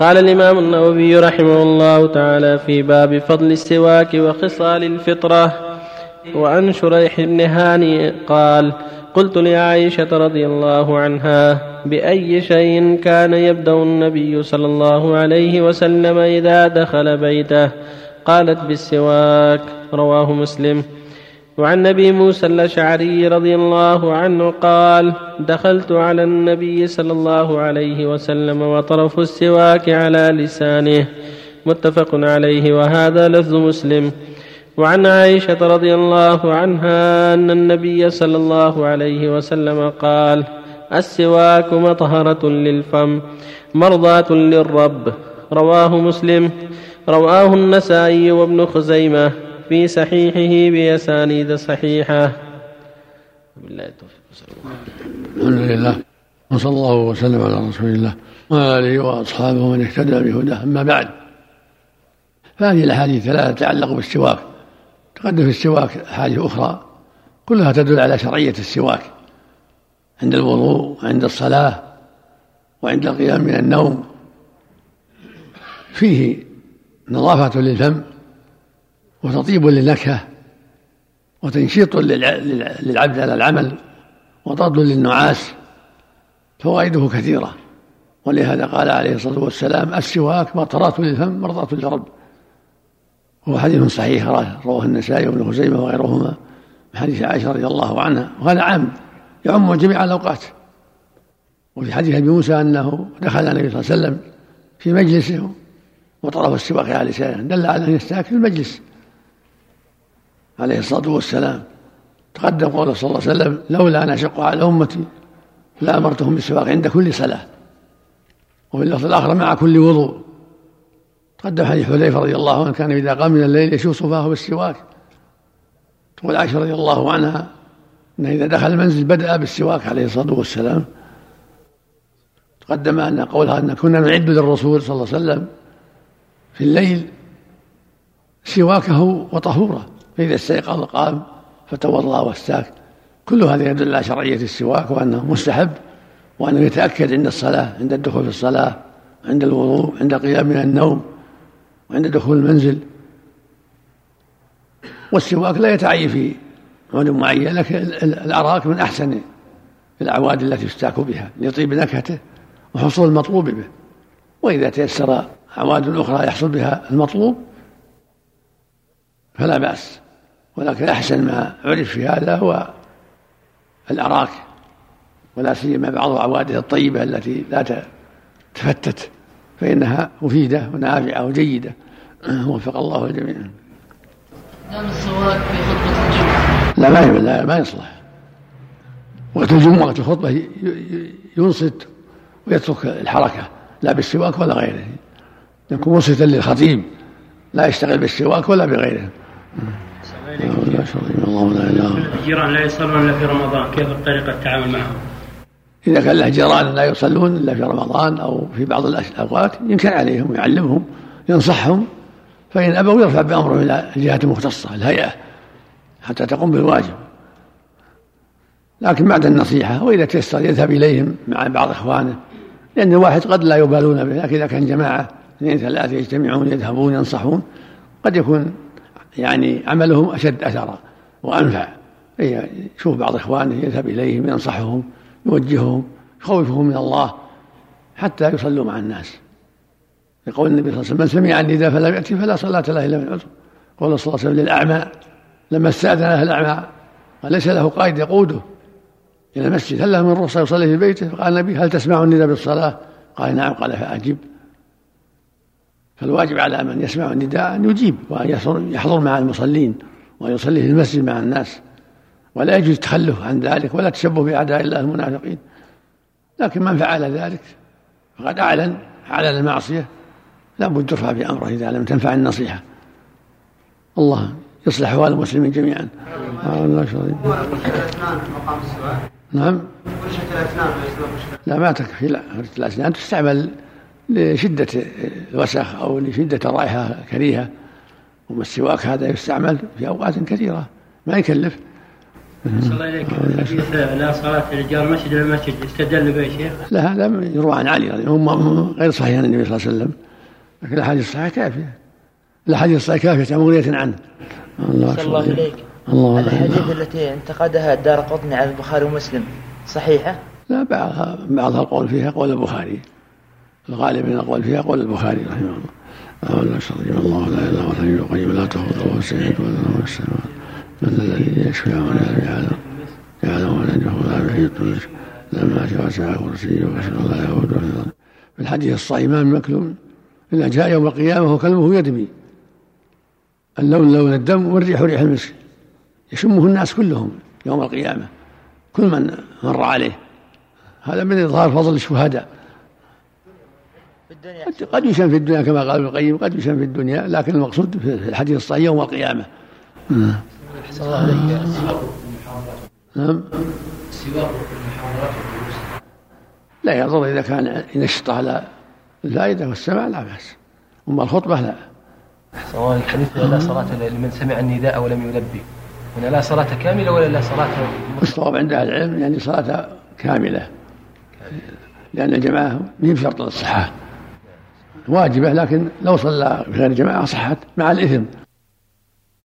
قال الإمام النووي رحمه الله تعالى في باب فضل السواك وخصال الفطرة وعن شريح بن هاني قال قلت لعائشة رضي الله عنها بأي شيء كان يبدأ النبي صلى الله عليه وسلم إذا دخل بيته؟ قالت بالسواك رواه مسلم. وعن ابي موسى الأشعري رضي الله عنه قال دخلت على النبي صلى الله عليه وسلم وطرف السواك على لسانه متفق عليه وهذا لفظ مسلم. وعن عائشة رضي الله عنها أن النبي صلى الله عليه وسلم قال السواك مطهرة للفم مرضاة للرب. رواه مسلم. رواه النسائي وابن خزيمة. في صحيحه بأسانيد صحيحة. الحمد لله وصلى الله وسلم على رسول الله وآله وأصحابه ومن اهتدى بهداه. أما بعد فهذه الأحاديث لا تتعلق بالسواك. تقدم في السواك أحاديث أخرى كلها تدل على شرعية السواك. عند الوضوء وعند الصلاة وعند القيام من النوم. فيه نظافة للفم وتطيب للنكهة وتنشيط للعبد على العمل وطرد للنعاس. فوائده كثيرة. ولهذا قال عليه الصلاة والسلام السواك مطرات للفم مرضاة للرب. هو حديث صحيح رواه النسائي وابن خزيمة وغيرهما من حديث عائشة رضي الله عنها. وهذا عام يعم جميع الأوقات. وفي حديث أبي موسى أنه دخل النبي صلى الله عليه وسلم في مجلسه وطرف السواك على لسانه دل على أن يستاك في المجلس. عليه الصلاة والسلام. تقدم قوله صلى الله عليه وسلم لولا أن أشق على أمتي لأمرتهم بالسواك عند كل صلاة. وفي اللفظ الآخر مع كل وضوء. تقدم حديث حذيفة رضي الله عنه كان إذا قام من الليل يشوف صفاه بالسواك. تقول عائشة رضي الله عنها أنه إذا دخل المنزل بدأ بالسواك عليه الصلاة والسلام. تقدم أن قولها أن كنا نعد للرسول صلى الله عليه وسلم في الليل سواكه وطهوره. فإذا استيقظ قام فتوضأ واستاك. كل هذا يدل على شرعية السواك وأنه مستحب وأنه يتأكد عند الصلاة عند الدخول في الصلاة عند الوضوء عند القيام من النوم وعند دخول المنزل. والسواك لا يتعين في عود معين لكن الأراك من أحسن الأعواد التي يستاك بها لطيب نكهته وحصول المطلوب به. وإذا تيسر أعواد أخرى يحصل بها المطلوب فلا بأس. ولكن أحسن ما عرف في هذا هو الأراك ولا سيما بعض أعواده الطيبة التي لا تفتت فإنها مفيدة ونافعة وجيدة. وفق الله الجميع دام السواك في خطبة الجمعة. لا ما لا ما يصلح. وقت الجمعة وقت الخطبة ينصت ويترك الحركة لا بالسواك ولا غيره. يكون منصتا للخطيب لا يشتغل بالسواك ولا بغيره. الجيران لا يصلون إلا في رمضان كيف طريقة التعامل معهم؟ إذا كان له جيران لا يصلون إلا في رمضان أو في بعض الأوقات ينكر عليهم ويعلمهم ينصحهم فإن أبوا يرفع بأمره إلى الجهات المختصة الهيئة حتى تقوم بالواجب لكن بعد النصيحة وإذا تيسر يذهب إليهم مع بعض إخوانه لأن الواحد قد لا يبالون به لكن إذا كان جماعة اثنين ثلاثة يجتمعون يذهبون ينصحون قد يكون يعني عملهم أشد أثرا وأنفع. يشوف بعض إخوانه يذهب إليهم ينصحهم يوجههم يخوفهم من الله حتى يصلوا مع الناس. يقول النبي صلى الله عليه وسلم من سمع النداء فلم يأتي فلا صلاة له إلا من عذر. قول صلى الله عليه وسلم للأعمى لما استأذن له الأعمى. وليس له قائد يقوده إلى المسجد هل له من رخصة يصلي في بيته؟ فقال النبي هل تسمع النداء بالصلاة؟ قال نعم. قال فأجب. فالواجب على من يسمع النداء أن يجيب وأن يحضر مع المصلين وأن يصلي في المسجد مع الناس. ولا يجوز التخلف عن ذلك ولا التشبه بأعداء الله المنافقين. لكن من فعل ذلك فقد أعلن أعلن المعصية. لا بد ترفع بأمره إذا لم تنفع النصيحة. الله يصلح أحوال المسلمين جميعا. الله نعم. لا ما تكفي. لا الأسنان تستعمل لشدة الوسخ أو لشدة رائحة كريهة وما السواك هذا يستعمل في أوقات كثيرة ما يكلف. صلى الله عليك. حديث لا صلاة للجار مسجد المسجد استدل به شيخ لا هذا يروى عن علي رضي الله عنه غير صحيح عن النبي صلى الله عليه وسلم لكن الأحاديث الصحيحة كافية. الأحاديث الصحيحة كافية مغنيه عنه. الله الله إليك الله الحديث التي انتقدها الدار قطني على البخاري ومسلم صحيحة؟ لا بعضها بعضها القول فيها قول البخاري. الغالب من القول فيها قول البخاري رحمه الله. شرجم الله لا إله إلا هو القيوم لا تأخذه سنة ولا نوم السماوات من الذي يشفع ولا يعلم يعلم ولا يجهر ولا يحيط لما وسع كرسيه وكشف الله يعود في الحديث الصحيح ما من مكلوم إلا جاء يوم القيامة وكلمه يدمي. اللون لون الدم والريح ريح المسك. يشمه الناس كلهم يوم القيامة. كل من مر عليه. هذا من إظهار فضل الشهداء. قد يشم في الدنيا كما قال ابن القيم قد يشم في الدنيا لكن المقصود في الحديث الصحيح يوم القيامة. أحسن الله عليك نعم. لا يضر إذا كان ينشط على الفائدة والسمع لا بأس. أما الخطبة لا. أحسن الله عليك. حديث لا صلاة لمن سمع النداء ولم يلبي هنا لا صلاة كاملة ولا لا صلاة الصواب عند أهل العلم يعني صلاة كاملة. لأن الجماعة ما بشرط الصحة. واجبة لكن لو صلى بغير جماعة صحت مع الإثم.